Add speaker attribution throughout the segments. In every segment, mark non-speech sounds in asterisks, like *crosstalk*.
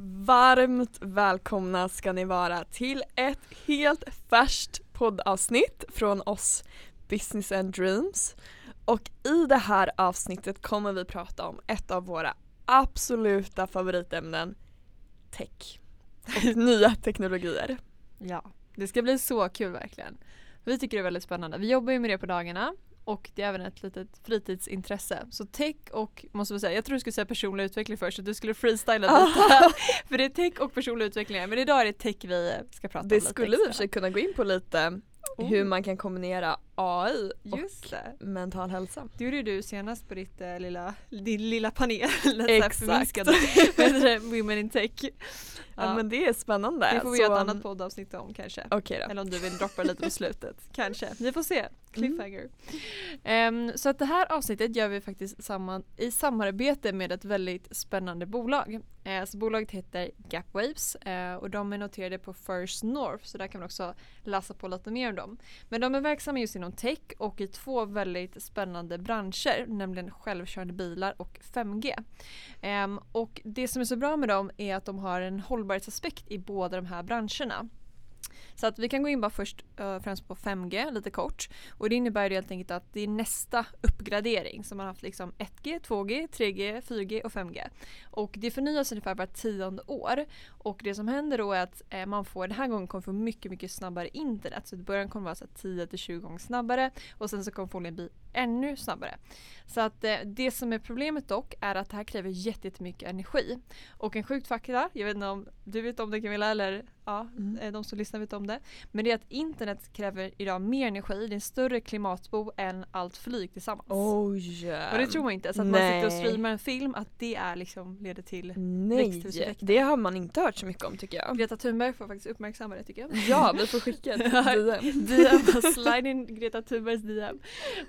Speaker 1: Varmt välkomna ska ni vara till ett helt färskt poddavsnitt från oss Business and Dreams. Och i det här avsnittet kommer vi prata om ett av våra absoluta favoritämnen, tech. Och *laughs* nya teknologier.
Speaker 2: Ja, det ska bli så kul verkligen. Vi tycker det är väldigt spännande. Vi jobbar ju med det på dagarna och det är även ett litet fritidsintresse. Så tech och, måste vi säga, jag tror du skulle säga personlig utveckling först så du skulle freestyla lite. *laughs* för det är tech och personlig utveckling men idag är det tech vi ska prata
Speaker 1: Det
Speaker 2: om.
Speaker 1: skulle vi i och för sig kunna gå in på lite hur man kan kombinera AI
Speaker 2: Just
Speaker 1: och
Speaker 2: det.
Speaker 1: mental hälsa.
Speaker 2: Det gjorde du senast på ditt eh, lilla, din lilla panel.
Speaker 1: Exakt. *laughs*
Speaker 2: Women in tech.
Speaker 1: Ja.
Speaker 2: Ja.
Speaker 1: men det är spännande.
Speaker 2: Det får vi göra ett annat poddavsnitt om kanske.
Speaker 1: Då.
Speaker 2: Eller om du vill droppa lite på slutet. *laughs* Kanske. Vi får se. Cliffhanger. Ehm, så att det här avsnittet gör vi faktiskt samman, i samarbete med ett väldigt spännande bolag. Eh, så bolaget heter Gapwaves eh, och de är noterade på First North så där kan man också läsa på lite mer om dem. Men de är verksamma just inom tech och i två väldigt spännande branscher nämligen självkörande bilar och 5G. Ehm, och det som är så bra med dem är att de har en hållbarhetsaspekt i båda de här branscherna. Så att vi kan gå in bara först uh, främst på 5G lite kort. Och det innebär ju helt enkelt att det är nästa uppgradering. Så man har haft liksom 1G, 2G, 3G, 4G och 5G. Och det förnyas ungefär var tionde år. Och det som händer då är att eh, man får, den här gången kommer få mycket, mycket snabbare internet. Så i början kommer det vara 10-20 gånger snabbare och sen så kommer förmodligen bli ännu snabbare. Så att eh, det som är problemet dock är att det här kräver jättemycket energi. Och en sjukt fakta, jag vet inte om du vet om det Camilla eller ja,
Speaker 1: Mm.
Speaker 2: eh, de som lyssnar vet om det. Men det är att internet kräver idag mer energi, det är en större klimatbo än allt flyg tillsammans.
Speaker 1: Oj!
Speaker 2: Och det tror man inte, så att man sitter och
Speaker 1: Nej.
Speaker 2: streamar en film att det är liksom leder till
Speaker 1: Nej, det har man inte hört så mycket om tycker jag.
Speaker 2: Greta Thunberg får faktiskt uppmärksamma det tycker jag. *laughs*
Speaker 1: Ja, vi får skicka ett. *laughs* DM.
Speaker 2: DM, slide in Greta Thunbergs DM.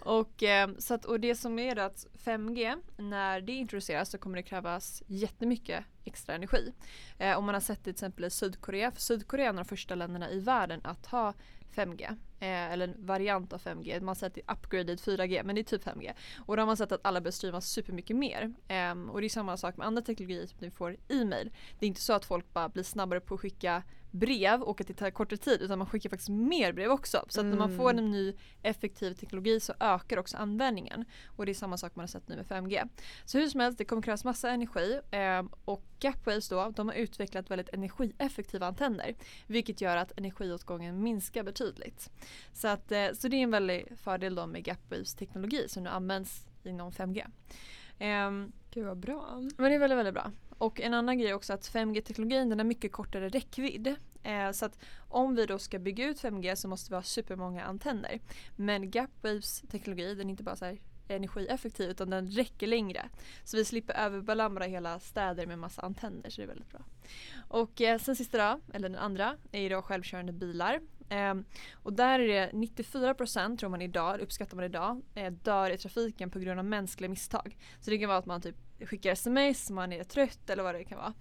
Speaker 2: Och, eh, så att, och det som är då att 5G, när det introduceras så kommer det krävas jättemycket extra energi. Eh, om man har sett det till exempel i Sydkorea, för Sydkorea är en av de första länderna i världen att ha 5G. Eh, eller en variant av 5G. Man har sett det upgraded 4G men det är typ 5G. Och då har man sett att alla börjar streama supermycket mer. Ehm, och det är samma sak med andra teknologier som vi får e-mail. Det är inte så att folk bara blir snabbare på att skicka brev och att det tar kortare tid utan man skickar faktiskt mer brev också. Så att när man får
Speaker 1: Mm.
Speaker 2: en ny effektiv teknologi så ökar också användningen. Och det är samma sak man har sett nu med 5G. Så hur som helst, det kommer krävas massa energi ehm, och Gapwaves då, de har utvecklat väldigt energieffektiva antenner. Vilket gör att energiåtgången minskar betydligt. Så, att, eh, så det är en väldig fördel då med Gapwaves teknologi som nu används inom 5G. Ehm,
Speaker 1: Gud vad bra.
Speaker 2: men det är väldigt, väldigt bra. Och en annan grej också att 5G-teknologin den har mycket kortare räckvidd. Eh, så att om vi då ska bygga ut 5G så måste vi ha supermånga antenner. Men Gapwaves teknologi den är inte bara så energieffektiv utan den räcker längre. Så vi slipper överbelamra hela städer med massa antenner så det är väldigt bra. Och eh, sen sista då, eller den andra, är då självkörande bilar. Eh, och där är det 94% tror man idag, uppskattar man idag, eh, dör i trafiken på grund av mänskliga misstag. Så det kan vara att man typ skickar sms, man är trött eller vad det kan vara.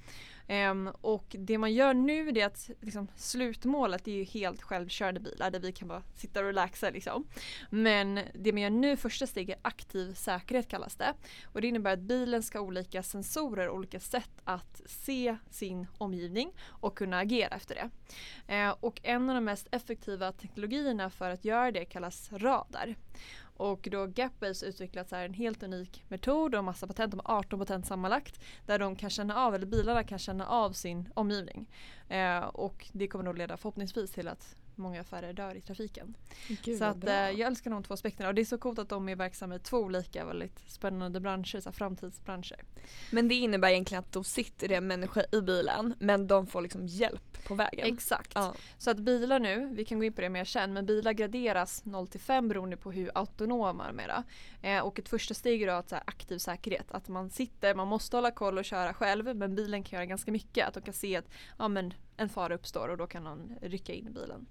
Speaker 2: Um, och det man gör nu det är att liksom, slutmålet är ju helt självkörande bilar där vi kan bara sitta och relaxa liksom. Men det man gör nu, första steget, är aktiv säkerhet kallas det. Och det innebär att bilen ska ha olika sensorer och olika sätt att se sin omgivning och kunna agera efter det. Uh, och en av de mest effektiva teknologierna för att göra det kallas radar. Och då Gapwaves utvecklat så här en helt unik metod och massa patent, de har 18 patent sammanlagt. Där de kan känna av, eller bilarna kan känna av sin omgivning. Eh, och det kommer nog leda förhoppningsvis till att många färre dör i trafiken.
Speaker 1: Gud
Speaker 2: så att, eh, jag älskar de två aspekterna och det är så coolt att de är verksamma i två olika väldigt spännande branscher, så framtidsbranscher.
Speaker 1: Men det innebär egentligen att då sitter det en människa i bilen men de får liksom hjälp på vägen.
Speaker 2: Exakt.
Speaker 1: Ja.
Speaker 2: Så att bilar nu, vi kan gå in på det mer sen, men bilar graderas 0 till 5 beroende på hur autonoma de är. Eh, och ett första steg är att så här, aktiv säkerhet. Att man sitter, man måste hålla koll och köra själv men bilen kan göra ganska mycket. Att de kan se att ja, men en fara uppstår och då kan någon rycka in i bilen.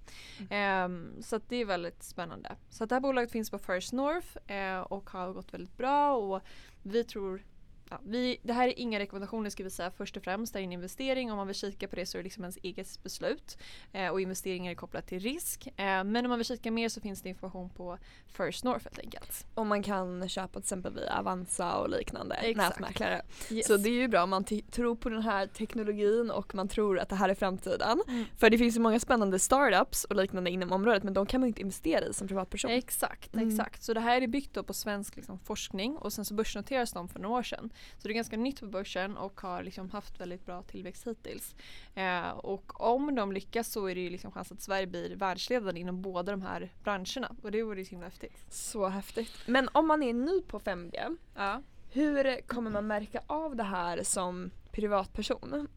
Speaker 2: Ehm, så att det är väldigt spännande. Så det här bolaget finns på First North eh, och har gått väldigt bra och vi tror ja, vi, det här är inga rekommendationer ska vi säga först och främst. Det är en investering. Om man vill kika på det så är det liksom ens eget beslut. Eh, och investeringar är kopplat till risk. Eh, men om man vill kika mer så finns det information på First North helt enkelt.
Speaker 1: Och man kan köpa till exempel via Avanza och liknande
Speaker 2: Exakt.
Speaker 1: nätmäklare.
Speaker 2: Yes.
Speaker 1: Så det är ju bra om man tror på den här teknologin och man tror att det här är framtiden.
Speaker 2: Mm.
Speaker 1: För det finns ju många spännande startups och liknande inom området men de kan man ju inte investera i som privatperson.
Speaker 2: Exakt,
Speaker 1: Mm.
Speaker 2: exakt. Så det här är byggt då på svensk liksom, forskning och sen så börsnoteras de för några år sedan. Så det är ganska nytt på börsen och har liksom haft väldigt bra tillväxt hittills. Eh, och om de lyckas så är det ju liksom chans att Sverige blir världsledande inom båda de här branscherna och det vore ju så himla häftigt.
Speaker 1: Så häftigt. Men om man är ny på 5G,
Speaker 2: Ja.
Speaker 1: hur kommer man märka av det här som privatperson?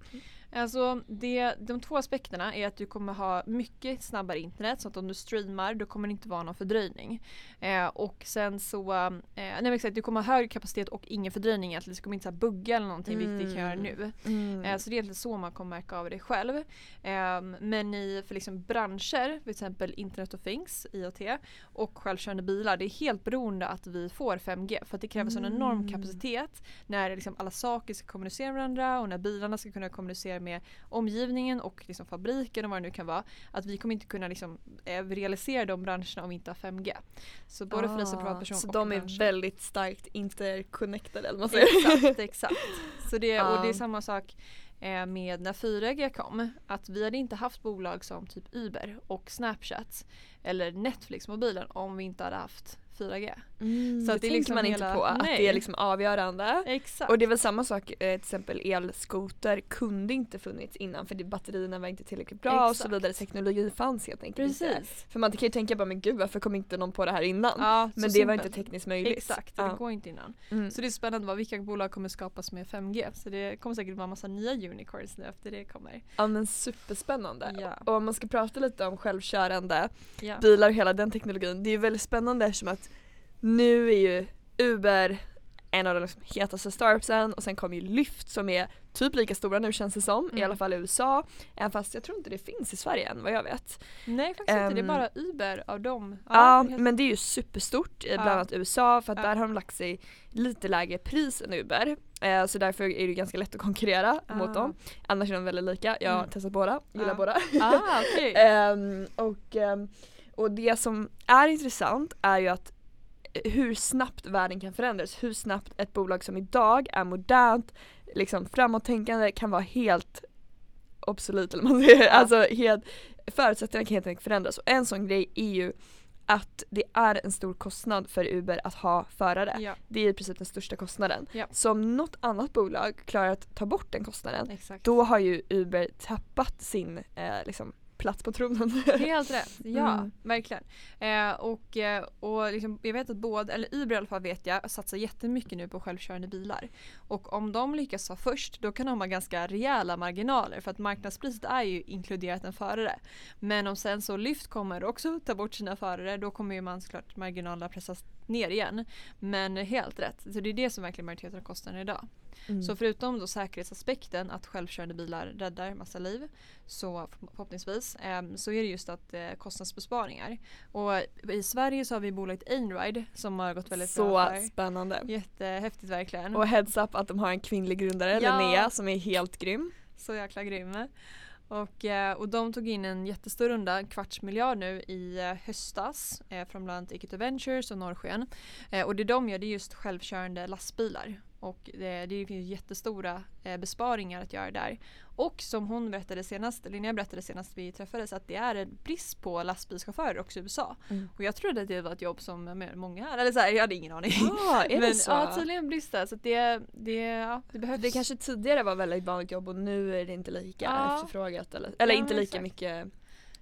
Speaker 2: Alltså det, de två aspekterna är att du kommer ha mycket snabbare internet så att om du streamar då kommer det inte vara någon fördröjning. Eh, och sen så, eh, nej exakt, du kommer ha högre kapacitet och ingen fördröjning egentligen. Det kommer inte så bugga eller någonting vilket det kan göra nu.
Speaker 1: Mm.
Speaker 2: Eh, så det är egentligen så man kommer märka av det själv. Ehm, men i för liksom branscher, till exempel Internet of Things, IoT och självkörande bilar, det är helt beroende att vi får 5G. För att det kräver sån enorm
Speaker 1: Mm.
Speaker 2: kapacitet när liksom alla saker ska kommunicera med varandra och när bilarna ska kunna kommunicera med omgivningen och liksom fabriken och vad det nu kan vara. Att vi kommer inte kunna liksom, eh, realisera de branscherna om vi inte har 5G. Så både för dig som
Speaker 1: Ah,
Speaker 2: privatperson
Speaker 1: Så
Speaker 2: och
Speaker 1: de är
Speaker 2: branscher.
Speaker 1: väldigt starkt interconnected eller vad man säger.
Speaker 2: Exakt, *laughs* exakt. Så det, och det är
Speaker 1: Ja.
Speaker 2: samma sak eh, med när 4G kom. Att vi hade inte haft bolag som typ Uber och Snapchat eller Netflix mobilen om vi inte hade haft 4G.
Speaker 1: Mm,
Speaker 2: Så
Speaker 1: det
Speaker 2: att det liksom
Speaker 1: man inte
Speaker 2: hela-
Speaker 1: på att
Speaker 2: Nej.
Speaker 1: det är liksom avgörande.
Speaker 2: Exakt.
Speaker 1: Och det är väl samma sak, eh, till exempel elskoter kunde inte funnits innan för det, batterierna var inte tillräckligt bra och så
Speaker 2: Exakt.
Speaker 1: vidare. Teknologi fanns helt enkelt inte.
Speaker 2: Precis.
Speaker 1: För man kan ju tänka bara men gud varför kom inte någon på det här innan?
Speaker 2: Ja,
Speaker 1: men det var
Speaker 2: simpelt.
Speaker 1: inte tekniskt möjligt.
Speaker 2: Exakt,
Speaker 1: Ja.
Speaker 2: det går inte innan.
Speaker 1: Mm.
Speaker 2: Så det är spännande vad vilka bolag kommer skapas med 5G. Så det kommer säkert vara massa nya unicorns nu efter det kommer.
Speaker 1: Ja men superspännande.
Speaker 2: Ja.
Speaker 1: Och om man ska prata lite om självkörande bilar och hela den teknologin. Det är ju väldigt spännande eftersom att nu är ju Uber en av de liksom hetaste startupsen och sen kommer ju Lyft som är typ lika stora nu känns det som, i
Speaker 2: Mm.
Speaker 1: alla fall i USA. Även fast jag tror inte det finns i Sverige än vad jag vet.
Speaker 2: Nej faktiskt inte, det är
Speaker 1: Ehm,
Speaker 2: bara Uber av dem.
Speaker 1: Ja,
Speaker 2: helt-
Speaker 1: men det är ju superstort i bland
Speaker 2: Ja.
Speaker 1: annat USA för att
Speaker 2: Ja.
Speaker 1: där har de lagt sig lite lägre pris än Uber. Eh, så därför är det ganska lätt att konkurrera
Speaker 2: Ah.
Speaker 1: mot dem. Annars är de väldigt lika, jag har
Speaker 2: Mm.
Speaker 1: testat båda, gillar
Speaker 2: Ja.
Speaker 1: båda.
Speaker 2: Ah, *laughs* okej.
Speaker 1: Ehm, och, ehm, och det som är intressant är ju att hur snabbt världen kan förändras, hur snabbt ett bolag som idag är modernt, liksom framåttänkande kan vara helt obsolet eller man säger.
Speaker 2: Ja.
Speaker 1: Alltså helt, förutsättningarna kan helt enkelt förändras och en sån grej är ju att det är en stor kostnad för Uber att ha förare.
Speaker 2: Ja,
Speaker 1: Det är i princip den största kostnaden.
Speaker 2: Ja.
Speaker 1: Så om något annat bolag klarar att ta bort den kostnaden
Speaker 2: exakt.
Speaker 1: då har ju Uber tappat sin eh, liksom, plats på tronen.
Speaker 2: Helt rätt, *laughs* ja
Speaker 1: Mm.
Speaker 2: verkligen. Eh, och eh, och liksom, jag vet att både, eller Uber i alla fall vet jag, satsar jättemycket nu på självkörande bilar. Och om de lyckas vara först då kan de ha ganska rejäla marginaler för att marknadspriset är ju inkluderat en förare. Men om sen så Lyft kommer också ta bort sina förare då kommer ju man såklart marginalerna pressas ner igen. Men helt rätt, så det är det som verkligen majoriteten av kostnaden idag.
Speaker 1: Mm.
Speaker 2: Så förutom då säkerhetsaspekten att självkörande bilar räddar massa liv så förhoppningsvis ehm, så är det just att eh, kostnadsbesparingar. Och i Sverige så har vi bolaget Einride som har gått väldigt
Speaker 1: så
Speaker 2: bra för.
Speaker 1: spännande.
Speaker 2: Jättehäftigt verkligen.
Speaker 1: Och heads up att de har en kvinnlig grundare,
Speaker 2: Ja.
Speaker 1: Linnea, som är helt grym.
Speaker 2: Så jäkla grym. Och, eh, och de tog in en jättestor runda, en kvarts miljard nu i eh, höstas eh, från bland annat Equity Ventures och Norrsken. Eh, och det de gör det är just självkörande lastbilar. Och det, det finns jättestora eh, besparingar att göra där. Och som hon berättade senast, Linnea berättade senast vi träffades att det är en brist på lastbilschaufförer också i USA.
Speaker 1: Mm.
Speaker 2: Och jag trodde att det var ett jobb som många här, eller så här, jag hade ingen aning. *laughs*
Speaker 1: Ja, är
Speaker 2: men
Speaker 1: det så?
Speaker 2: ja, tydligen brist där så det, det, ja, det behövs.
Speaker 1: det kanske tidigare var väldigt vanligt jobb och nu är det inte lika
Speaker 2: Ja.
Speaker 1: efterfrågat. Eller, eller
Speaker 2: Ja,
Speaker 1: inte lika
Speaker 2: exakt.
Speaker 1: mycket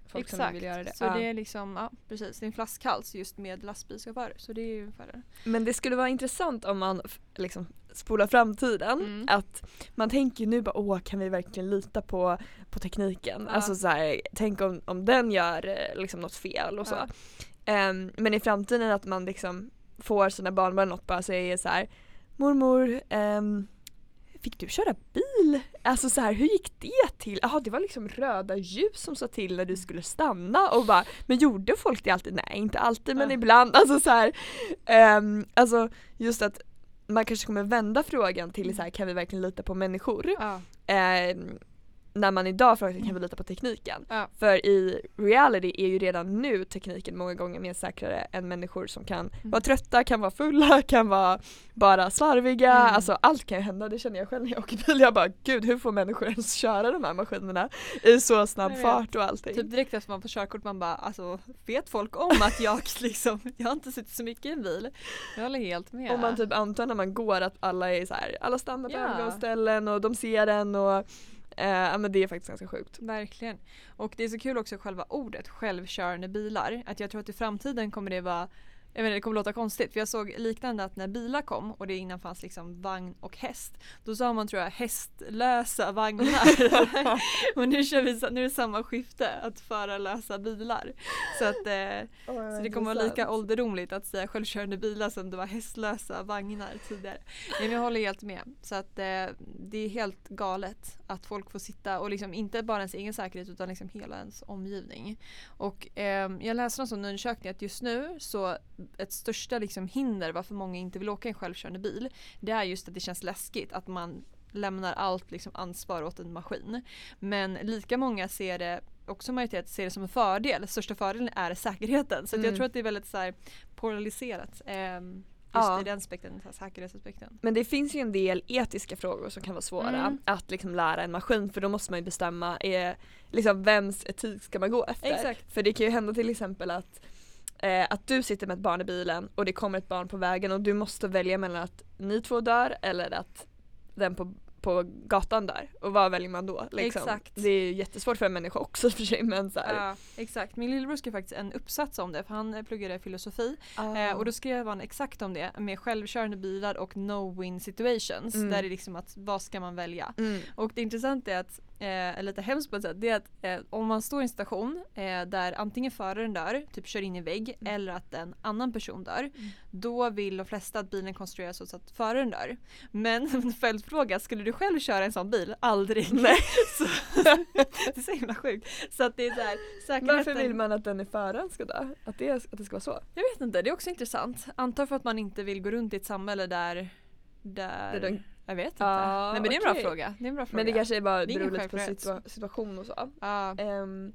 Speaker 1: folk
Speaker 2: Exakt,
Speaker 1: som vill göra det.
Speaker 2: så
Speaker 1: Ja.
Speaker 2: det är liksom, ja precis, det är en flaskhals just med lastbilschaufförer. Så det är ju ungefär
Speaker 1: Men det skulle vara intressant om man liksom spolar framtiden.
Speaker 2: Mm.
Speaker 1: Att man tänker nu bara åh kan vi verkligen lita på, på tekniken?
Speaker 2: Ja.
Speaker 1: Alltså så här, tänk om, om den gör eh, liksom något fel och så.
Speaker 2: Ja.
Speaker 1: Ehm, men i framtiden att man liksom får sina barnbarn något bara säger så här Mormor, ehm, fick du köra bil? Alltså så här, hur gick det till? Jaha det var liksom röda ljus som sa till när du skulle stanna och bara Men gjorde folk det alltid? Nej inte alltid men
Speaker 2: Ja.
Speaker 1: ibland. Alltså så här, ehm, alltså just att man kanske kommer vända frågan till så här, kan vi verkligen lita på människor?
Speaker 2: Ja.
Speaker 1: Eh, när man idag frågar kan vi lita på tekniken?
Speaker 2: Ja.
Speaker 1: För i reality är ju redan nu tekniken många gånger mer säkrare än människor som kan
Speaker 2: Mm.
Speaker 1: vara trötta, kan vara fulla, *laughs* kan vara bara slarviga.
Speaker 2: Mm.
Speaker 1: Alltså allt kan ju hända, det känner jag själv när jag åker bil. Jag bara gud hur får människor ens köra de här maskinerna i så snabb fart och allting.
Speaker 2: Typ direkt efter man får körkort man bara alltså vet folk om att jag *laughs* liksom, jag har inte suttit så mycket i en bil. Jag håller helt med.
Speaker 1: Om man typ antar när man går att alla är så här, alla stannar på
Speaker 2: Ja.
Speaker 1: övergångsställen och de ser en och eh, men det är faktiskt ganska sjukt.
Speaker 2: Verkligen. Och det är så kul också själva ordet självkörande bilar. Att jag tror att i framtiden kommer det vara jag menar, det kommer låta konstigt för jag såg liknande att när bilar kom och det innan fanns liksom vagn och häst då sa man tror jag hästlösa vagnar. *laughs* och nu kör vi, nu är det samma skifte att förarlösa bilar. Så att eh, så det kommer vara lika ålderdomligt att säga självkörande bilar som det var hästlösa vagnar tidigare. Men jag håller helt med. Så att eh, det är helt galet att folk får sitta och liksom inte bara ens egen säkerhet utan liksom hela ens omgivning. Och ehm, jag läste någon undersökning att just nu så ett största liksom hinder varför många inte vill åka en självkörande bil det är just att det känns läskigt att man lämnar allt liksom ansvar åt en maskin. Men lika många ser det också majoritet ser det som en fördel. Största fördelen är säkerheten. Så att jag
Speaker 1: Mm.
Speaker 2: tror att det är väldigt så här polariserat. ehm, just
Speaker 1: Ja.
Speaker 2: i den aspekten, säkerhetsaspekten.
Speaker 1: Men det finns ju en del etiska frågor som kan vara svåra
Speaker 2: Mm.
Speaker 1: att liksom lära en maskin för då måste man ju bestämma är, liksom, vems etik ska man gå efter.
Speaker 2: Exakt.
Speaker 1: För det kan ju hända till exempel att eh, att du sitter med ett barn i bilen och det kommer ett barn på vägen och du måste välja mellan att ni två dör eller att den på, på gatan dör. Och vad väljer man då? Liksom?
Speaker 2: Exakt.
Speaker 1: Det är jättesvårt för en människa också *laughs* för sig men så här,
Speaker 2: Ja, exakt. Min lillebror skrev faktiskt en uppsats om det för han eh, pluggade filosofi
Speaker 1: ah.
Speaker 2: Eh, och då skrev han exakt om det med självkörande bilar och no-win situations.
Speaker 1: Mm.
Speaker 2: Där det är liksom att vad ska man välja?
Speaker 1: mm.
Speaker 2: Och det intressanta är att, eh, lite hemskt på ett sätt, det är att eh, om man står i en station eh, där antingen föraren dör, typ kör in i vägg,
Speaker 1: Mm.
Speaker 2: eller att en annan person dör. Då vill de flesta att bilen konstrueras så att föraren dör. Men *laughs* en följdfråga, skulle du själv köra en sån bil? Aldrig.
Speaker 1: Nej. *laughs*
Speaker 2: så, *laughs* det är så himla sjukt. Så att det är så här, säkerheten...
Speaker 1: Varför vill man att den i föraren ska dö? Att det, att det ska vara så?
Speaker 2: Jag vet inte, det är också intressant. Antar för att man inte vill gå runt i ett samhälle där... Där...
Speaker 1: Där de-
Speaker 2: Jag vet inte.
Speaker 1: Ja,
Speaker 2: Nej men det är en bra
Speaker 1: okej.
Speaker 2: fråga. Det är en bra fråga.
Speaker 1: Men det kanske är bara
Speaker 2: Det
Speaker 1: beror lite på situa- situation och så.
Speaker 2: Ja.
Speaker 1: Ehm,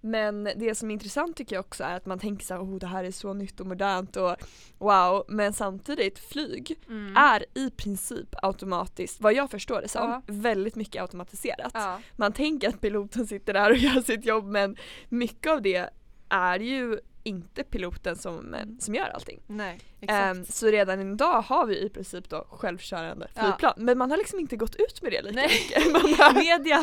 Speaker 1: men det som är intressant tycker jag också är att man tänker så här, oh det här är så nytt och modernt och wow. Men samtidigt flyg
Speaker 2: Mm.
Speaker 1: är i princip automatiskt, vad jag förstår det som,
Speaker 2: Ja.
Speaker 1: väldigt mycket automatiserat.
Speaker 2: Ja.
Speaker 1: Man tänker att piloten sitter där och *laughs* gör sitt jobb men mycket av det är ju inte piloten som, eh, som gör allting.
Speaker 2: Nej, exakt.
Speaker 1: så redan idag har vi i princip då självkörande
Speaker 2: Ja.
Speaker 1: flygplan men man har liksom inte gått ut med det lika
Speaker 2: Nej.
Speaker 1: mycket. *laughs* Man har,
Speaker 2: Media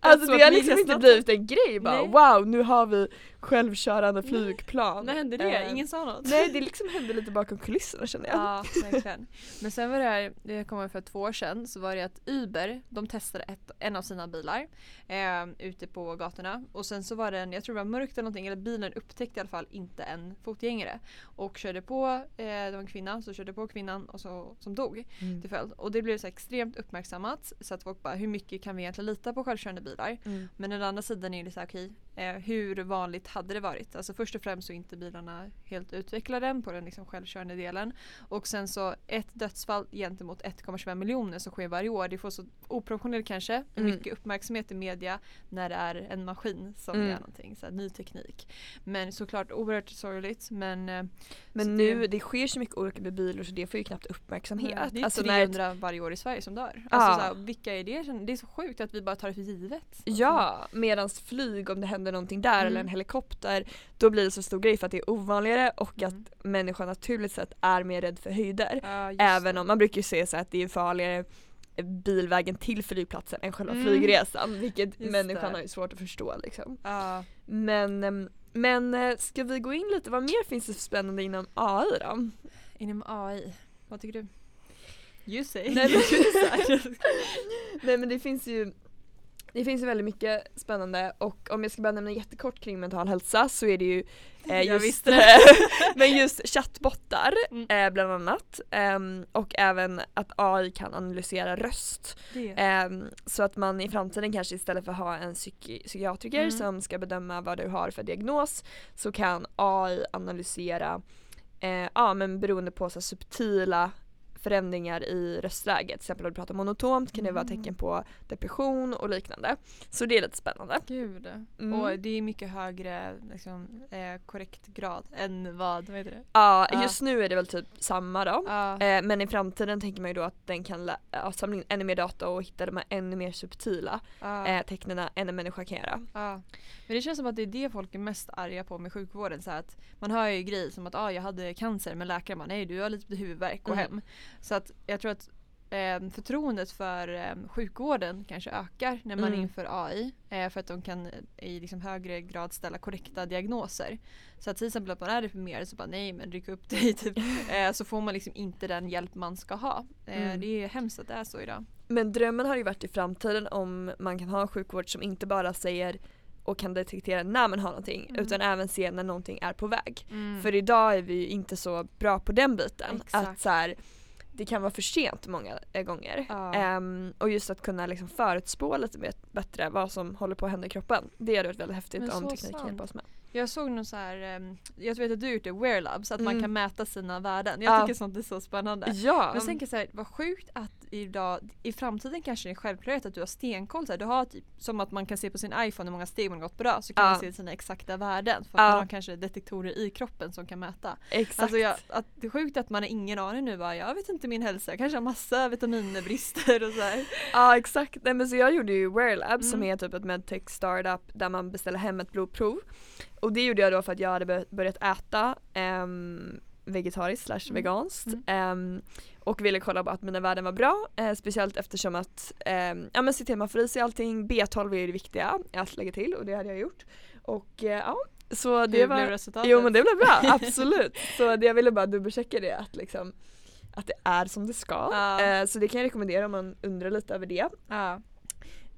Speaker 1: alltså
Speaker 2: så
Speaker 1: det har liksom inte blivit en grej bara
Speaker 2: Nej.
Speaker 1: wow nu har vi självkörande flygplan.
Speaker 2: När hände det?
Speaker 1: Ehm,
Speaker 2: Ingen sa något?
Speaker 1: Nej det liksom hände lite bakom kulisserna känner jag.
Speaker 2: Ja, verkligen. Men sen var det här, det kom för två år sedan, så var det att Uber, de testade ett, en av sina bilar eh, ute på gatorna och sen så var den, jag tror det var mörkt eller någonting, eller bilen upptäckte i alla fall inte en fotgängare och körde på, eh, det var en kvinna, så körde på kvinnan och så, som dog
Speaker 1: Mm.
Speaker 2: till följd. Och det blev så extremt uppmärksammat så att folk bara hur mycket kan vi egentligen lita på självkörande bilar?
Speaker 1: Mm.
Speaker 2: Men den andra sidan är det så här, okej, eh, hur vanligt hade det varit? Alltså först och främst så är inte bilarna helt utvecklade på den liksom självkörande delen. Och sen så ett dödsfall gentemot 1,25 miljoner som sker varje år. Det får så oproportionerligt kanske
Speaker 1: Mm.
Speaker 2: mycket uppmärksamhet i media när det är en maskin som
Speaker 1: Mm.
Speaker 2: gör någonting, så här, ny teknik. Men såklart oerhört sorgligt men eh,
Speaker 1: Men nu,
Speaker 2: det-
Speaker 1: det sker så mycket olyckor med bilar så det får ju knappt uppmärksamhet.
Speaker 2: det är
Speaker 1: Alltså när ett
Speaker 2: 300 varje år i Sverige som dör.
Speaker 1: Ja.
Speaker 2: Alltså, så här, vilka är det? Det är så sjukt att vi bara tar det för givet. Alltså,
Speaker 1: Ja, medans flyg om det händer någonting där
Speaker 2: Mm.
Speaker 1: eller en helikopter då blir det så stor grej för att det är ovanligare och
Speaker 2: Mm.
Speaker 1: att människan naturligt sett är mer rädd för höjder.
Speaker 2: Ja,
Speaker 1: Även
Speaker 2: det.
Speaker 1: om man brukar ju säga så att det är farligare bilvägen till flygplatsen än själva
Speaker 2: Mm.
Speaker 1: flygresan vilket
Speaker 2: Just
Speaker 1: människan
Speaker 2: det.
Speaker 1: har ju svårt att förstå liksom.
Speaker 2: Ja.
Speaker 1: Men, ehm, men eh, ska vi gå in lite, vad mer finns det för spännande inom AI då?
Speaker 2: Inom AI, vad tycker du? You say.
Speaker 1: Nej, men-
Speaker 2: You *laughs* say.
Speaker 1: Nej men det finns ju det finns ju väldigt mycket spännande och om jag ska bara nämna jättekort kring mental hälsa så är det ju eh, just,
Speaker 2: visste *laughs* det.
Speaker 1: men just chattbottar
Speaker 2: Mm.
Speaker 1: eh, bland annat Ehm, och även att AI kan analysera röst. Ehm, så att man i framtiden kanske istället för att ha en psyki- psykiatriker
Speaker 2: Mm.
Speaker 1: som ska bedöma vad du har för diagnos så kan AI analysera eh, ja men beroende på så subtila förändringar i röstläget. Till exempel om du pratar monotont kan det vara
Speaker 2: Mm.
Speaker 1: tecken på depression och liknande. Så det är lite spännande.
Speaker 2: Gud.
Speaker 1: Mm.
Speaker 2: Och det är mycket högre liksom, eh, korrekt grad än vad, vad heter det?
Speaker 1: Ja,
Speaker 2: Ja.
Speaker 1: just nu är det väl typ samma då.
Speaker 2: Ja.
Speaker 1: Eh, men i framtiden tänker man ju då att den kan ja, samla in ännu mer data och hitta de här ännu mer subtila
Speaker 2: ja.
Speaker 1: eh, tecknen än en människa kan göra.
Speaker 2: Men det känns som att det är det folk är mest arga på med sjukvården. Så att man hör ju grejer som att ah, jag hade cancer men läkaren bara nej du har lite huvudvärk, gå
Speaker 1: Mm.
Speaker 2: hem. Så att jag tror att eh, förtroendet för eh, sjukvården kanske ökar när man
Speaker 1: Mm.
Speaker 2: inför AI. Eh, för att de kan eh, i liksom högre grad ställa korrekta diagnoser. Så att till exempel att man är deprimerad så bara nej men ryck upp dig *laughs* typ. eh, så får man liksom inte den hjälp man ska ha. Eh,
Speaker 1: Mm.
Speaker 2: Det är hemskt att det är så idag.
Speaker 1: Men drömmen har ju varit i framtiden om man kan ha en sjukvård som inte bara säger och kan detektera när man har någonting
Speaker 2: Mm.
Speaker 1: utan även se när någonting är på väg.
Speaker 2: Mm.
Speaker 1: För idag är vi inte så bra på den biten.
Speaker 2: Exakt.
Speaker 1: Att så här, det kan vara för sent många gånger.
Speaker 2: Ja.
Speaker 1: Ehm, och just att kunna liksom förutspå lite bättre vad som håller på att hända i kroppen. Det hade varit väldigt häftigt
Speaker 2: Men
Speaker 1: om tekniken hjälper oss med.
Speaker 2: Jag såg någon så här, ehm, jag vet att du har gjort det, Wear Lab, så att man
Speaker 1: Mm.
Speaker 2: kan mäta sina värden. Jag
Speaker 1: Ja.
Speaker 2: tycker sånt är så spännande.
Speaker 1: Ja,
Speaker 2: Men så tänker jag så här, vad sjukt att idag, i framtiden kanske det är en självklarhet att du har stenkoll. Så här, du har typ, som att man kan se på sin iPhone hur många steg man gått bra så kan
Speaker 1: Ja.
Speaker 2: man se sina exakta värden. För att
Speaker 1: Ja.
Speaker 2: man har kanske detektorer i kroppen som kan mäta.
Speaker 1: exakt.
Speaker 2: Alltså jag, att det är sjukt att man har ingen aning nu bara, jag vet inte min hälsa, jag kanske har massa vitaminbrister och så här.
Speaker 1: Ja exakt, Nej, men så jag gjorde ju Wear Lab som
Speaker 2: Mm.
Speaker 1: är typ ett medtech startup där man beställer hem ett blodprov. Och det gjorde jag då för att jag hade bör- börjat äta um, vegetariskt slash
Speaker 2: Mm.
Speaker 1: veganskt.
Speaker 2: Mm.
Speaker 1: ehm, och ville kolla på att mina värden var bra, eh, speciellt eftersom att um, ja, men se till man får i sig allting, B12 är ju det viktiga att lägga till och det hade jag gjort. Och eh, ja, så det
Speaker 2: Hur
Speaker 1: var
Speaker 2: blev resultatet?
Speaker 1: Jo men det blev bra, *laughs* absolut. Så det, jag ville bara dubbelchecka det att liksom att det är som det ska. Eh, så det kan jag rekommendera om man undrar lite över det.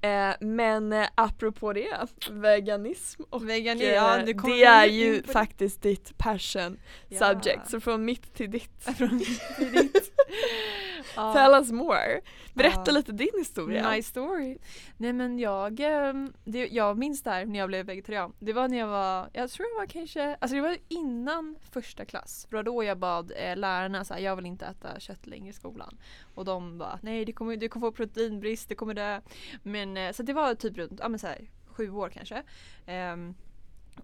Speaker 1: Eh, men eh, apropå det, veganism och
Speaker 2: Vegan,
Speaker 1: eh,
Speaker 2: ja, kommer
Speaker 1: det är ju
Speaker 2: på det.
Speaker 1: faktiskt ditt passion
Speaker 2: Ja.
Speaker 1: subject. Så från mitt till ditt. *laughs*
Speaker 2: Från till ditt. *laughs* Ja.
Speaker 1: Tell us more. Berätta
Speaker 2: Ja.
Speaker 1: lite din historia.
Speaker 2: My story. Nej men jag, ehm, det, jag minns där när jag blev vegetarian. Det var när jag var, jag tror jag var kanske, alltså det var innan första klass. Det var då jag bad eh, lärarna så här, jag vill inte äta kött längre i skolan. Och de bara, nej det kommer, du kommer få proteinbrist, det kommer dö. Men eh, så det var typ runt, ja men så här, sju år kanske. Ehm,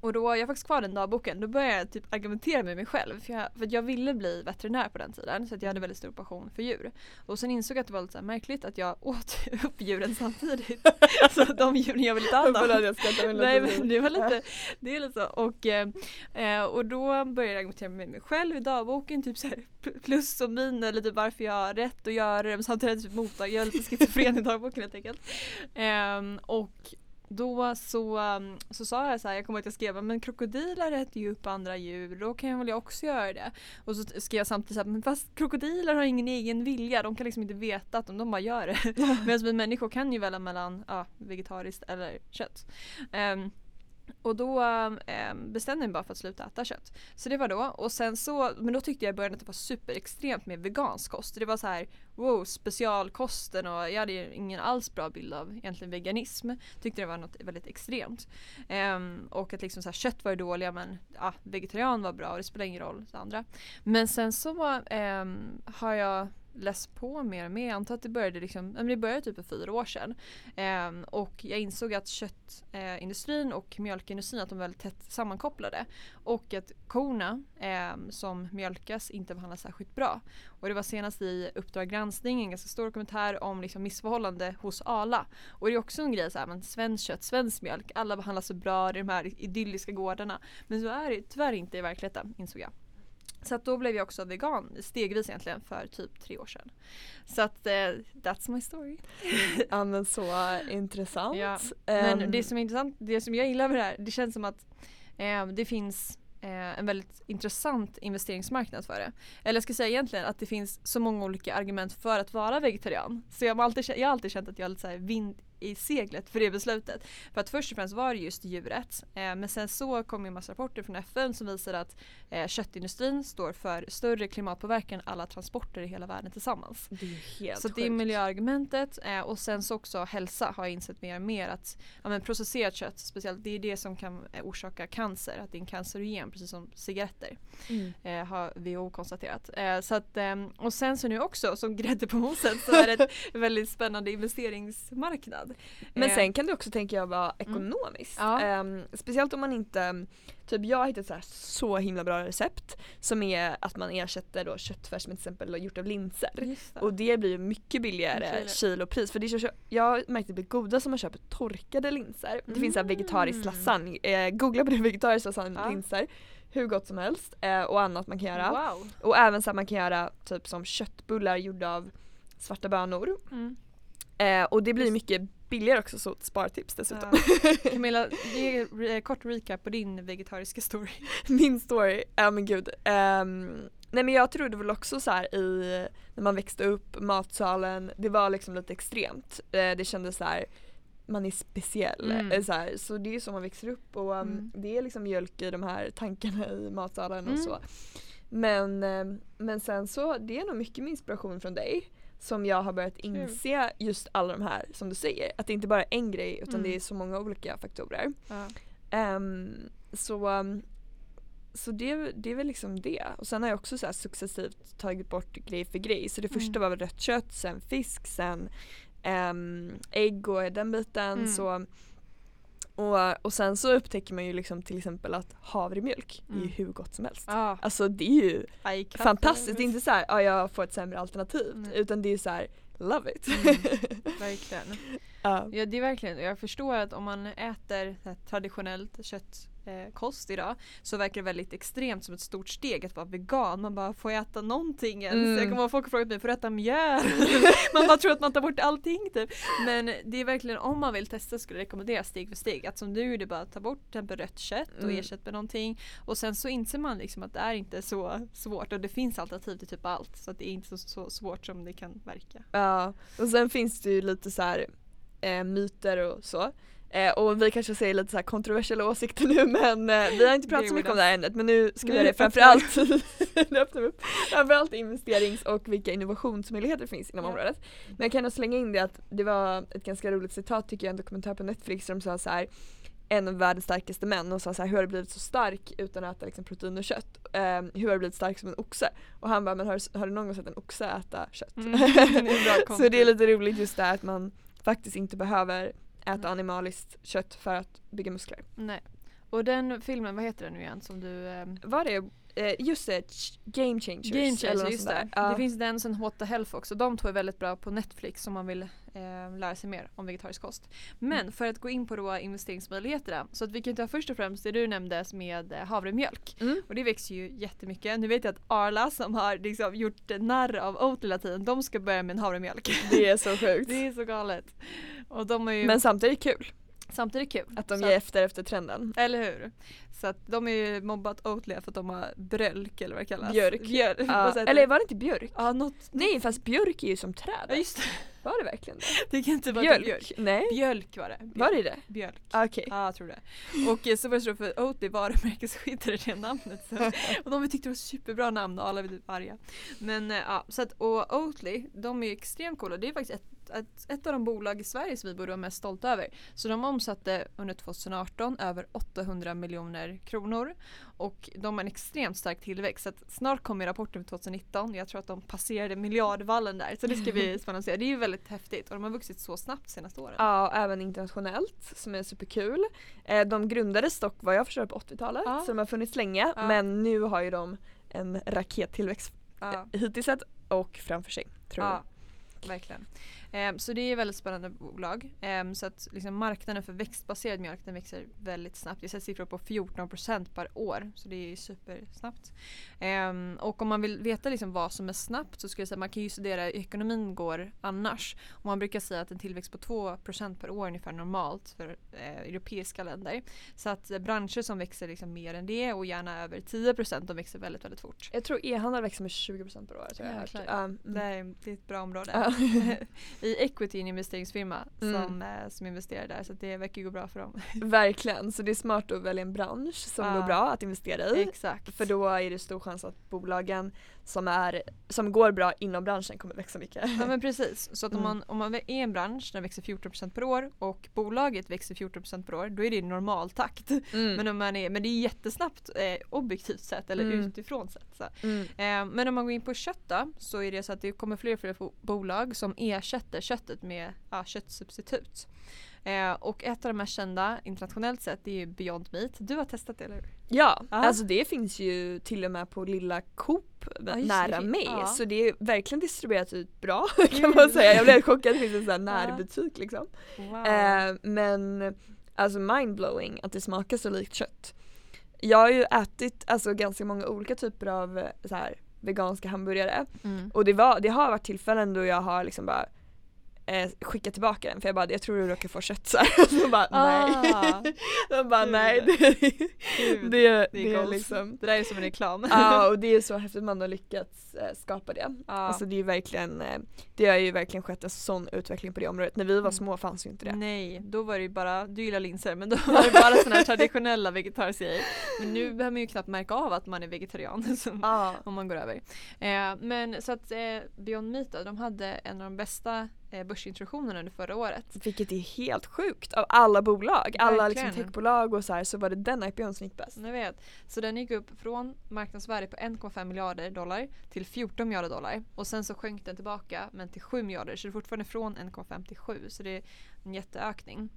Speaker 2: och då, jag har faktiskt kvar den dagboken, då började jag typ argumentera med mig själv. För, jag, för att jag ville bli veterinär på den tiden så jag hade väldigt stor passion för djur. Och sen insåg jag att det var lite märkligt att jag *laughs* åt upp djuren samtidigt. *laughs* alltså de djuren jag ville ta hand om. Nej men det var lite, *laughs* det är lite så. Och, eh, eh, och då började jag argumentera med mig själv i dagboken, typ så här, pl- plus och minus, lite varför jag har rätt att göra det men samtidigt typ mottag, jag är lite schizofren i dagboken helt enkelt. Ehm, och då så, um, så sa jag så här, jag kommer att jag skrev men krokodiler äter ju upp andra djur, då kan jag väl jag också göra det. Och så skrev jag samtidigt så här, men fast krokodiler har ingen egen vilja, de kan liksom inte veta att de, de bara gör det. *laughs* Medan vi människor kan ju välja mellan ja, vegetariskt eller kött. Ehm, och då eh, bestämde jag mig bara för att sluta äta kött. Så det var då. Och sen så, men då tyckte jag i början att det var superextremt med vegansk kost. Det var så här, wow, specialkosten och jag hade ju ingen alls bra bild av egentligen veganism. Tyckte det var något väldigt extremt. Eh, och att liksom så här, kött var ju dåliga men ja, vegetarian var bra och det spelar ingen roll för andra. Men sen så eh, har jag läst på mer och mer. Jag antar att det började, liksom, det började typ för fyra år sedan. Eh, och jag insåg att köttindustrin eh, och mjölkindustrin att de är väldigt tätt sammankopplade. Och att korna eh, som mjölkas inte behandlas särskilt bra. Och det var senast i Uppdrag granskning en ganska stor dokumentär om liksom missförhållande hos Ala. Och det är också en grej så här, men svenskt kött, svensk mjölk, alla behandlas så bra i de här idylliska gårdarna. Men så är det tyvärr inte i verkligheten insåg jag. Så att då blev jag också vegan stegvis egentligen för typ tre år sedan. Så att eh, that's my story. *laughs*
Speaker 1: Ja men så intressant.
Speaker 2: Ja, Men
Speaker 1: Ehm,
Speaker 2: det som är intressant, det som jag gillar med det här, det känns som att eh, det finns eh, en väldigt intressant investeringsmarknad för det. Eller jag ska säga egentligen att det finns så många olika argument för att vara vegetarian. Så jag har alltid, jag har alltid känt att jag är lite så här vind, i seglet för det beslutet. För att först och främst var det just djuret. Eh, men sen så kom ju en massa rapporter från FN som visar att eh, köttindustrin står för större klimatpåverkan än alla transporter i hela världen tillsammans.
Speaker 1: Det är helt
Speaker 2: Så det är miljöargumentet eh, och sen så också hälsa har jag insett mer och mer att ja, men processerat kött speciellt det är det som kan eh, orsaka cancer, att det är en cancerogen precis som cigaretter
Speaker 1: Mm.
Speaker 2: eh, har WHO konstaterat. Eh, så att, ehm, och sen så nu också som grädde på moset så är det *laughs* ett väldigt spännande investeringsmarknad.
Speaker 1: Men
Speaker 2: Eh,
Speaker 1: sen kan det också tänker jag vara ekonomiskt.
Speaker 2: Ja.
Speaker 1: Ehm, speciellt om man inte, typ jag har hittat så, här så himla bra recept som är att man ersätter då köttfärs med till exempel gjort av linser. Och det blir mycket billigare
Speaker 2: Kilo.
Speaker 1: kilopris för det är så, jag har märkt att det blir goda som man köper torkade linser. Det finns så här vegetarisk
Speaker 2: Mm.
Speaker 1: lasagne, eh, googla på det *laughs* vegetarisk lasagne
Speaker 2: Ja.
Speaker 1: linser. Hur gott som helst eh, och annat man kan göra.
Speaker 2: Wow.
Speaker 1: Och även så här, man kan göra typ som köttbullar gjorda av svarta bönor.
Speaker 2: Mm.
Speaker 1: Eh, och det blir mycket billigare också så spartips dessutom.
Speaker 2: Ja. *laughs* Camilla, ge kort recap på din vegetariska story. *laughs*
Speaker 1: Min story, ja men gud. Ehm, nej men jag trodde väl också så här i, när man växte upp, matsalen, det var liksom lite extremt. Eh, det kändes så här man är speciell.
Speaker 2: Mm.
Speaker 1: Eh, Så, här, så det är så man växer upp och um,
Speaker 2: Mm.
Speaker 1: det är liksom mjölk i de här tankarna i matsalen och
Speaker 2: Mm.
Speaker 1: så. Men, ehm, men sen så, det är nog mycket med inspiration från dig som jag har börjat inse just alla de här som du säger. Att det inte bara är en grej utan
Speaker 2: Mm.
Speaker 1: det är så många olika faktorer.
Speaker 2: Ja.
Speaker 1: Ehm, så um, så det, det är väl liksom det. Och sen har jag också så successivt tagit bort grej för grej. Så det
Speaker 2: Mm.
Speaker 1: första var väl rött kött, sen fisk, sen ehm, ägg och den biten.
Speaker 2: Mm.
Speaker 1: Så, och, och sen så upptäcker man ju liksom till exempel att havremjölk är ju
Speaker 2: Mm.
Speaker 1: hur gott som helst.
Speaker 2: Ah,
Speaker 1: Alltså det är ju
Speaker 2: aj,
Speaker 1: fantastiskt. Det är inte så här, ja jag får ett sämre alternativ.
Speaker 2: Nej.
Speaker 1: Utan det är så här, love it.
Speaker 2: Mm. *laughs* Verkligen.
Speaker 1: ja.
Speaker 2: Ja det är verkligen, jag förstår att om man äter traditionellt köttkost eh, kost idag så verkar det väldigt extremt som ett stort steg att vara vegan. Man bara, får jag äta någonting ens?
Speaker 1: Mm.
Speaker 2: Jag kommer ihåg folk har frågat mig, får du äta mjöl? *laughs* man bara tror att man tar bort allting typ. Men det är verkligen, om man vill testa skulle jag rekommendera steg för steg. Att som du gjorde bara ta bort till exempel rött kött och
Speaker 1: Mm.
Speaker 2: ersätt med någonting. Och sen så inser man liksom att det är inte så svårt och det finns alternativ till typ allt. Så att det är inte så, så svårt som det kan verka.
Speaker 1: Ja, och sen finns det ju lite så här eh, myter och så. Eh, och vi kanske säger lite så här kontroversiella åsikter nu men eh, vi har inte pratat så mycket om det här ämnet men nu ska vi göra det framförallt *laughs* framförallt investerings och vilka innovationsmöjligheter finns inom
Speaker 2: Ja.
Speaker 1: området. Men jag kan nog slänga in det att det var ett ganska roligt citat tycker jag, en dokumentär på Netflix där de sa så här en av världens starkaste män och sa så här, hur har du blivit så stark utan att äta liksom, protein och kött? Eh, hur har du blivit stark som en oxe? Och han bara, men har, har du någon gång sett en oxe äta kött?
Speaker 2: Mm, det *laughs*
Speaker 1: så det är lite roligt just det här att man faktiskt inte behöver äta
Speaker 2: Mm.
Speaker 1: animaliskt kött för att bygga muskler.
Speaker 2: Nej. Och den filmen, vad heter den nu igen som du ehm,
Speaker 1: Var det, eh, just det, Game Changers.
Speaker 2: Game
Speaker 1: eller
Speaker 2: Changer,
Speaker 1: något
Speaker 2: just det.
Speaker 1: Ja.
Speaker 2: Det finns den sen What the Health också. De två är väldigt bra på Netflix om man vill eh, lära sig mer om vegetarisk kost. Men
Speaker 1: Mm.
Speaker 2: för att gå in på då investeringsmöjligheterna. Så att vi kan ta först och främst det du nämnde med eh, havremjölk.
Speaker 1: Mm.
Speaker 2: Och det växer ju jättemycket. Nu vet jag att Arla som har liksom gjort narr av Oatly hela tiden, de ska börja med en havremjölk.
Speaker 1: Det är så sjukt. *laughs*
Speaker 2: det är så galet. Och de är ju
Speaker 1: Men samtidigt kul
Speaker 2: samtidigt kul.
Speaker 1: att de
Speaker 2: Så
Speaker 1: ger efter efter trenden.
Speaker 2: Eller hur? Så att de är ju mobbat Oatly för att de har brölk eller vad det kallas.
Speaker 1: Björk.
Speaker 2: Björk. *laughs*
Speaker 1: Ja, eller var det inte björk?
Speaker 2: Ja, något.
Speaker 1: Nej fast björk är ju som
Speaker 2: Ja,
Speaker 1: träd.
Speaker 2: just det.
Speaker 1: Var det verkligen det?
Speaker 2: Det kan inte vara
Speaker 1: Björk?
Speaker 2: björk.
Speaker 1: Nej.
Speaker 2: Björk var det. Björk.
Speaker 1: Var det det?
Speaker 2: Björk.
Speaker 1: Okej.
Speaker 2: Ja, jag tror det. Och eh, så var det så för Oatly varumärkesskyddade det namnet. Så. *laughs* Och de tyckte det var superbra namn och alla blev arga. Men eh, ja, så att och Oatly, de är ju extremt coola. Det är faktiskt ett, ett, ett av de bolag i Sverige som vi borde vara mest stolta över. Så de omsatte under 2018 över 800 miljoner kronor. Och de har en extremt stark tillväxt. Så snart kommer rapporten för 2019. Jag tror att de passerade miljardvallen där. Så det ska bli *laughs* spännande att se. Det är ju väldigt häftigt och de har vuxit så snabbt de senaste åren.
Speaker 1: Ja, och även internationellt som är superkul. Eh, de grundades dock vad jag förstår på 80-talet
Speaker 2: Ja.
Speaker 1: så de har funnits länge
Speaker 2: Ja.
Speaker 1: men nu har ju de en rakettillväxt
Speaker 2: Ja.
Speaker 1: hittills sett och framför sig. Tror jag.
Speaker 2: Ja, verkligen. Ehm, så det är väldigt spännande bolag. Ehm, så att liksom marknaden för växtbaserad mjölk den växer väldigt snabbt. Jag ser siffror på 14% per år. Så det är supersnabbt. Ehm, och om man vill veta liksom vad som är snabbt så skulle jag säga att man kan ju studera hur ekonomin går annars. Och man brukar säga att en tillväxt på 2% per år är ungefär normalt för eh, europeiska länder. Så att eh, branscher som växer liksom mer än det och gärna över 10% de växer väldigt väldigt fort.
Speaker 1: Jag tror e-handel växer med 20% per år. Tror jag. har. Ja, mm.
Speaker 2: Det är, det är ett bra område. *laughs* I Equity, en investeringsfirma
Speaker 1: Mm.
Speaker 2: som, eh, som investerar där så det verkar gå bra för dem. *laughs*
Speaker 1: Verkligen, så det är smart att välja en bransch som
Speaker 2: Ja.
Speaker 1: går bra att investera i.
Speaker 2: Exakt.
Speaker 1: För då är det stor chans att bolagen som, är, som går bra inom branschen kommer växa mycket.
Speaker 2: Ja men precis. Så att om,
Speaker 1: Mm.
Speaker 2: man, om man är i en bransch där växer 14% per år och bolaget växer 14% per år då är det i normaltakt.
Speaker 1: Mm.
Speaker 2: Men, om man är, men det är jättesnabbt eh, objektivt sett eller
Speaker 1: Mm.
Speaker 2: utifrån sett. Så.
Speaker 1: Mm.
Speaker 2: Eh, men om man går in på kött då, så är det så att det kommer fler och fler bolag som ersätter köttet med ja, köttsubstitut. Eh, och ett av de mest kända internationellt sett det är ju Beyond Meat. Du har testat det eller hur?
Speaker 1: Ja,
Speaker 2: Ja.
Speaker 1: alltså det finns ju till och med på lilla Coop
Speaker 2: Ja,
Speaker 1: nära
Speaker 2: det.
Speaker 1: mig
Speaker 2: Ja.
Speaker 1: så det är verkligen distribuerat ut bra *laughs* kan
Speaker 2: Kul.
Speaker 1: man säga. Jag blev helt chockad, det finns en sån här närbutik liksom.
Speaker 2: Wow.
Speaker 1: Eh, men alltså mindblowing att det smakar så likt kött. Jag har ju ätit alltså ganska många olika typer av eh, så här, veganska hamburgare
Speaker 2: mm.
Speaker 1: och det, var, det har varit tillfällen då jag har liksom bara eh, skickat tillbaka den för jag bara jag tror du råkar få kött *laughs* här. Så bara nej.
Speaker 2: Ah. *laughs*
Speaker 1: De bara nej det,
Speaker 2: Gud,
Speaker 1: det,
Speaker 2: är
Speaker 1: det är liksom
Speaker 2: Det där är som en reklam.
Speaker 1: Ja *laughs* och det är så häftigt man har lyckats eh, skapa det.
Speaker 2: Ja.
Speaker 1: Alltså det är verkligen, eh, det har ju verkligen skett en sån utveckling på det området. När vi var
Speaker 2: Mm.
Speaker 1: små fanns ju inte det.
Speaker 2: Nej, då var det ju bara, du gillar linser men då var det bara sådana här traditionella vegetariska grejer. Men nu behöver man ju knappt märka av att man är vegetarian
Speaker 1: Ja.
Speaker 2: om man går över. Eh, men så att eh, Beyond Meat då, de hade en av de bästa eh, börsintroduktionerna under förra året.
Speaker 1: Vilket är helt sjukt av alla bolag, alla liksom techbolag och så här så var det den IPOn som gick bäst.
Speaker 2: Jag vet. Så den gick upp från marknadsvärde på 1,5 miljarder dollar till 14 miljarder dollar. Och sen så sjönk den tillbaka men till 7 miljarder så det är fortfarande från 1,5 till 7 så det är en jätteökning.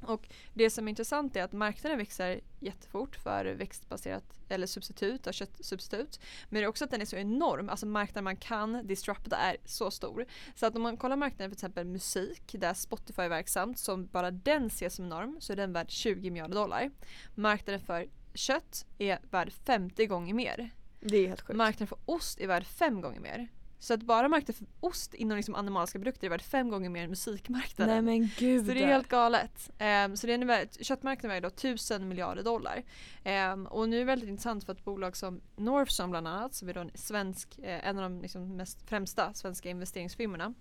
Speaker 2: Och det som är intressant är att marknaden växer jättefort för växtbaserat eller substitut, köttsubstitut. Men det är också att den är så enorm, alltså marknaden man kan disrupta är så stor. Så att om man kollar marknaden för till exempel musik där Spotify är verksamt som bara den ses som enorm så är den värd 20 miljarder dollar. Marknaden för kött är värd 50 gånger mer.
Speaker 1: Det är helt sjukt.
Speaker 2: Marknaden för ost är värd 5 gånger mer. Så att bara marknaden för ost inom liksom animaliska produkter är värd 5 gånger mer än musikmarknaden.
Speaker 1: Nej men gud.
Speaker 2: Så det är helt galet. Ehm, så det är köttmarknaden väger då 1000 miljarder dollar. Ehm, och nu är det väldigt intressant för att bolag som Northzone bland annat, som är då en, svensk, eh, en av de liksom mest främsta svenska investeringsfirmorna.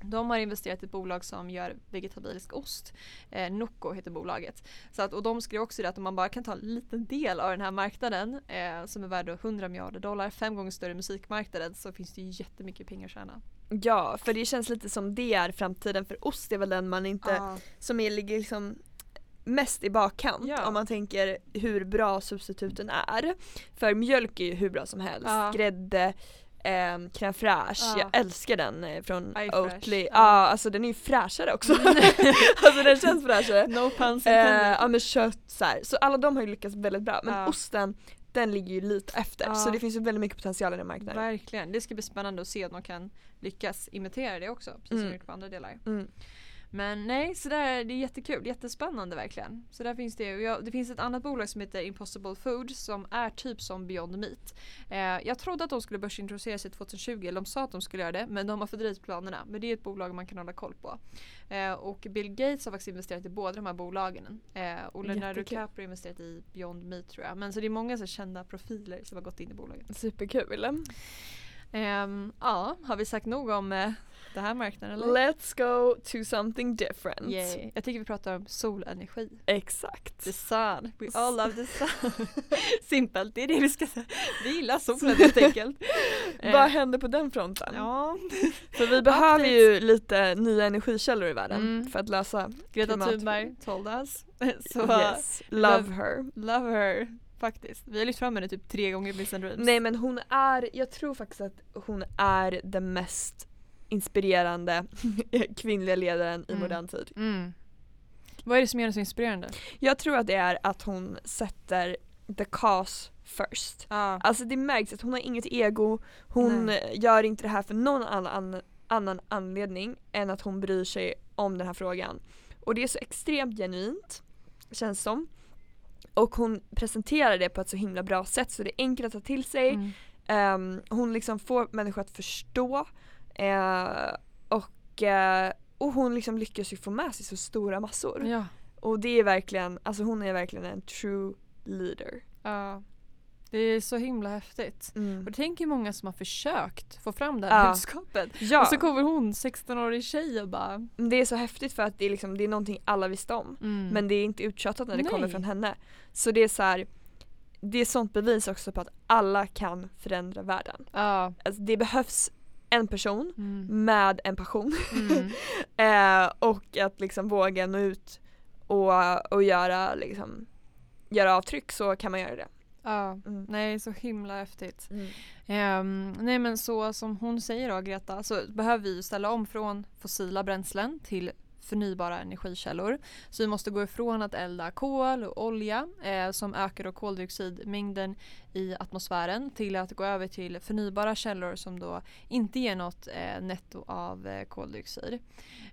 Speaker 2: De har investerat i ett bolag som gör vegetabilisk ost. Eh, Nocco heter bolaget. Så att, och de skrev också det att om man bara kan ta en liten del av den här marknaden eh, som är värd då 100 miljarder dollar, fem gånger större musikmarknaden så finns det ju jättemycket pengar att tjäna.
Speaker 1: Ja, för det känns lite som det är framtiden för ost är väl den man inte,
Speaker 2: Ja.
Speaker 1: som är, ligger liksom mest i bakkant
Speaker 2: Ja.
Speaker 1: om man tänker hur bra substituten är. För mjölk är ju hur bra som helst.
Speaker 2: Ja.
Speaker 1: Grädde, eh, crème fraîche,
Speaker 2: Ja.
Speaker 1: jag älskar den eh, från Oatly. Ja,
Speaker 2: ja.
Speaker 1: alltså den är ju fräschare också. *laughs* alltså den känns fräschare.
Speaker 2: No puns
Speaker 1: Eh, ja med kött så här. Så alla de har ju lyckats väldigt bra. Men
Speaker 2: Ja.
Speaker 1: osten den ligger ju lite efter så det finns ju väldigt mycket potential i den marknaden.
Speaker 2: Verkligen. Det ska bli spännande att se om de kan lyckas imitera det också. Precis som
Speaker 1: Mm.
Speaker 2: de gjort på andra delar.
Speaker 1: Mm.
Speaker 2: Men nej, så där, det är jättekul. Jättespännande verkligen. Så där finns det. Jag, det finns ett annat bolag som heter Impossible Foods som är typ som Beyond Meat. Eh, jag trodde att de skulle börsintroducera sig 2020. Eller de sa att de skulle göra det. Men de har fördröjt planerna. Men det är ett bolag man kan hålla koll på. Eh, och Bill Gates har faktiskt investerat i båda de här bolagen. Eh, och Leonardo. DiCaprio har investerat i Beyond Meat tror jag. Men så det är många så kända profiler som har gått in i bolagen.
Speaker 1: Superkul.
Speaker 2: Ehm, ja, har vi sagt nog om eh, den här marknaden eller?
Speaker 1: Let's go to something different.
Speaker 2: Yay. Jag tycker vi pratar om solenergi.
Speaker 1: Exakt.
Speaker 2: The sun. We all love the sun. *laughs* Simpelt, det är det vi ska säga. Vi gillar solen *laughs* helt enkelt. Eh,
Speaker 1: Vad händer på den fronten?
Speaker 2: Ja,
Speaker 1: För vi behöver ju lite nya energikällor i världen
Speaker 2: Mm.
Speaker 1: för att lösa
Speaker 2: Greta Thunberg told us. *laughs* Så
Speaker 1: yes. Love
Speaker 2: love-
Speaker 1: her.
Speaker 2: love her faktiskt. Vi har lyft fram henne typ tre gånger i Bliss and Dreams.
Speaker 1: Nej men hon är, jag tror faktiskt att hon är den mest inspirerande *laughs* kvinnliga ledaren i
Speaker 2: Mm.
Speaker 1: modern tid.
Speaker 2: Mm. Vad är det som gör henne så inspirerande?
Speaker 1: Jag tror att det är att hon sätter the cause first.
Speaker 2: Ja.
Speaker 1: Alltså det märks att hon har inget ego, hon
Speaker 2: Nej.
Speaker 1: gör inte det här för någon annan, annan anledning än att hon bryr sig om den här frågan. Och det är så extremt genuint, känns som. Och hon presenterar det på ett så himla bra sätt så det är enkelt att ta till sig.
Speaker 2: Mm.
Speaker 1: Ehm, hon liksom får människor att förstå eh, och, eh, och hon liksom lyckas ju få med sig så stora massor.
Speaker 2: Ja.
Speaker 1: Och det är verkligen, alltså hon är verkligen en true leader.
Speaker 2: Ja. Det är så himla häftigt.
Speaker 1: Mm.
Speaker 2: Och det tänker många som har försökt få fram det här
Speaker 1: Ja.
Speaker 2: budskapet.
Speaker 1: Ja,
Speaker 2: Och så kommer hon, 16-årig tjej och bara
Speaker 1: det är så häftigt för att det är, liksom, det är någonting alla visste om.
Speaker 2: mm.
Speaker 1: Men det är inte uttjatat när det kommer
Speaker 2: Nej.
Speaker 1: från henne. Så det är så här, det är sånt bevis också på att alla kan förändra världen.
Speaker 2: Ja.
Speaker 1: Alltså, det behövs en person
Speaker 2: Mm.
Speaker 1: med en passion
Speaker 2: Mm. *laughs*
Speaker 1: eh, och att liksom våga nå ut och, och göra, liksom, göra avtryck så kan man göra det.
Speaker 2: ja.
Speaker 1: Mm.
Speaker 2: Nej, så himla häftigt. Ehm, nej men så som hon säger då Greta så behöver vi ställa om från fossila bränslen till förnybara energikällor. Så vi måste gå ifrån att elda kol och olja eh, som ökar då koldioxidmängden i atmosfären till att gå över till förnybara källor som då inte ger något eh, netto av eh, koldioxid.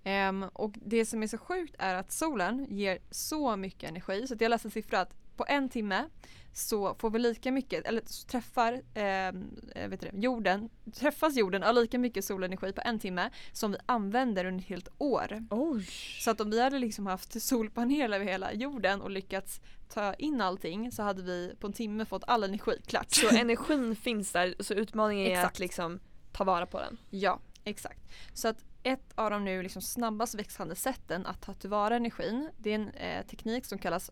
Speaker 2: Ehm, och det som är så sjukt är att solen ger så mycket energi så att jag läste en siffra att på en timme så får vi lika mycket, eller träffar eh, vet du jorden, träffas jorden av lika mycket solenergi på en timme som vi använder under ett helt år.
Speaker 1: Oj.
Speaker 2: Så att om vi hade liksom haft solpaneler över hela jorden och lyckats ta in allting så hade vi på en timme fått all energi klart.
Speaker 1: Så *laughs* energin finns där så utmaningen är
Speaker 2: Exakt.
Speaker 1: att liksom ta vara på den.
Speaker 2: Ja, exakt. Så att ett av de nu liksom snabbast växande sätten att ta tillvara energin det är en eh, teknik som kallas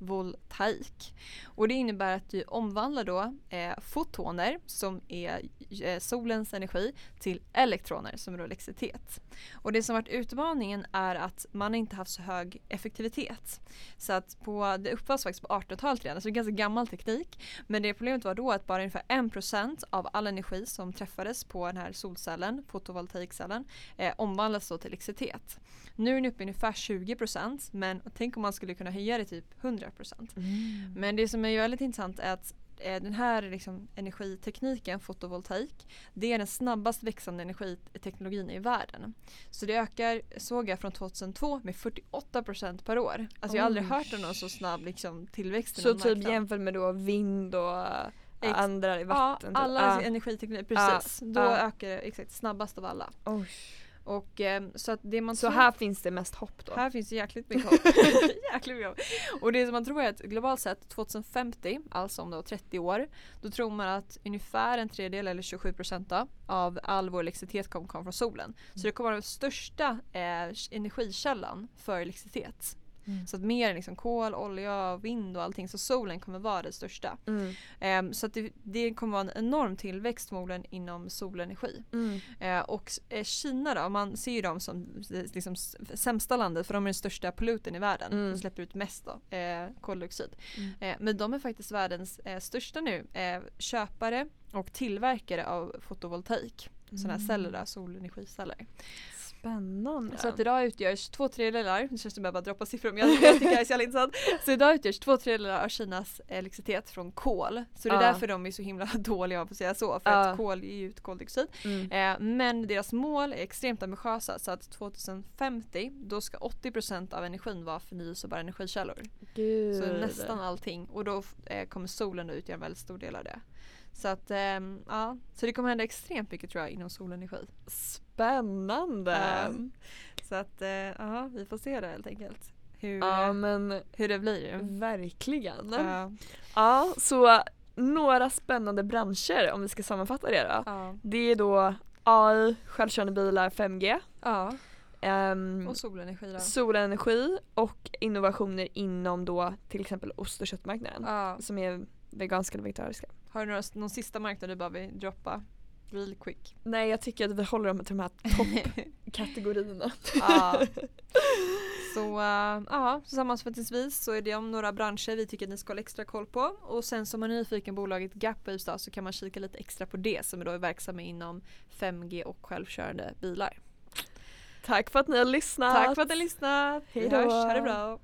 Speaker 2: fotovoltaik. Och det innebär att du omvandlar då eh, fotoner som är eh, solens energi till elektroner som är då elektricitet. Och det som varit utmaningen är att man inte haft så hög effektivitet. Så att på, det uppfanns faktiskt på 1800-talet redan, så det är ganska gammal teknik. Men det problemet var då att bara ungefär 1% av all energi som träffades på den här solcellen, fotovoltaikcellen, eh, omvandlas då till elektricitet. Nu är den uppe i ungefär 20% men tänk om man skulle kunna höja det till typ 100%. Men det som är väldigt intressant är att eh, den här liksom, energitekniken, fotovoltaik, det är den snabbast växande energiteknologin i världen. Så det ökar, såg jag från 2002, med 48% per år. Alltså jag har aldrig hört om någon så snabb liksom, tillväxt
Speaker 1: Så typ
Speaker 2: marknad.
Speaker 1: jämfört med då vind och äh,
Speaker 2: Ex-
Speaker 1: andra i vatten?
Speaker 2: Ja,
Speaker 1: typ.
Speaker 2: alla
Speaker 1: Ja.
Speaker 2: energiteknik, precis. Då
Speaker 1: ja.
Speaker 2: ökar det exakt snabbast av alla.
Speaker 1: Oj.
Speaker 2: Och eh, så att det man
Speaker 1: Så
Speaker 2: tror-
Speaker 1: här finns det mest hopp då?
Speaker 2: Här finns det jäkligt mycket *laughs* hopp. *laughs* jäkligt mycket hopp. Och det som man tror är att globalt sett 2050, alltså om då 30 år, då tror man att ungefär en tredjedel eller 27 procent av all vår elektricitet kommer komma från solen. Så det kommer vara den största eh, energikällan för elektricitet.
Speaker 1: Mm.
Speaker 2: Så att mer än liksom kol, olja, vind och allting. Så solen kommer vara det största.
Speaker 1: Mm.
Speaker 2: Ehm, så att det, det kommer vara en enorm tillväxt förmodligen inom solenergi.
Speaker 1: Mm.
Speaker 2: Eh, och eh, Kina då, man ser ju dem som eh, liksom sämsta landet för de är den största polluten i världen.
Speaker 1: Mm.
Speaker 2: De släpper ut mest då, eh, koldioxid.
Speaker 1: Mm.
Speaker 2: Eh, men de är faktiskt världens eh, största nu eh, köpare och tillverkare av fotovoltaik. Sådana här
Speaker 1: Mm.
Speaker 2: celler, då, solenergiceller.
Speaker 1: Spännande.
Speaker 2: Så att idag utgörs två tredjedelar, nu känns det som att jag bara droppar siffror men jag, jag tycker det är så jävla intressant. *laughs* Så idag utgörs två tredjedelar av Kinas elektricitet från kol. Så det är
Speaker 1: Ja.
Speaker 2: därför de är så himla *laughs* dåliga på att säga så. För
Speaker 1: Ja.
Speaker 2: att kol ger ut koldioxid.
Speaker 1: mm.
Speaker 2: Eh, men deras mål är extremt ambitiösa så att 2050 då ska 80% av energin vara förnyelsebara energikällor.
Speaker 1: Gud.
Speaker 2: Så nästan allting och då eh, kommer solen att utgöra en väldigt stor del av det. Så att ehm, ja, så det kommer hända extremt mycket tror jag inom solenergi.
Speaker 1: Spännande.
Speaker 2: Ehm, så att eh, ja, vi får se det helt enkelt. Hur,
Speaker 1: ja
Speaker 2: eh,
Speaker 1: men
Speaker 2: hur det blir.
Speaker 1: verkligen.
Speaker 2: Ja.
Speaker 1: Ja så några spännande branscher om vi ska sammanfatta det då.
Speaker 2: Ja.
Speaker 1: Det är då AI, självkörande bilar, 5G,
Speaker 2: ja.
Speaker 1: ehm,
Speaker 2: Och solenergi då.
Speaker 1: solenergi och innovationer inom då till exempel ost och köttmarknaden
Speaker 2: Ja.
Speaker 1: som är veganska eller vegetariska.
Speaker 2: Har du några, någon sista marknad du bara vill droppa? Real quick.
Speaker 1: Nej jag tycker att vi håller dem till de här toppkategorierna. *laughs*
Speaker 2: Ja. *laughs* Så äh, ja, sammanfattningsvis så är det om några branscher vi tycker att ni ska hålla extra koll på. Och sen som man är nyfiken på bolaget Gapwaves så kan man kika lite extra på det som är då är verksamma inom 5G och självkörande bilar.
Speaker 1: Tack för att ni har lyssnat.
Speaker 2: Tack för att ni har lyssnat! Vi
Speaker 1: Hej då.
Speaker 2: hörs, ha det bra!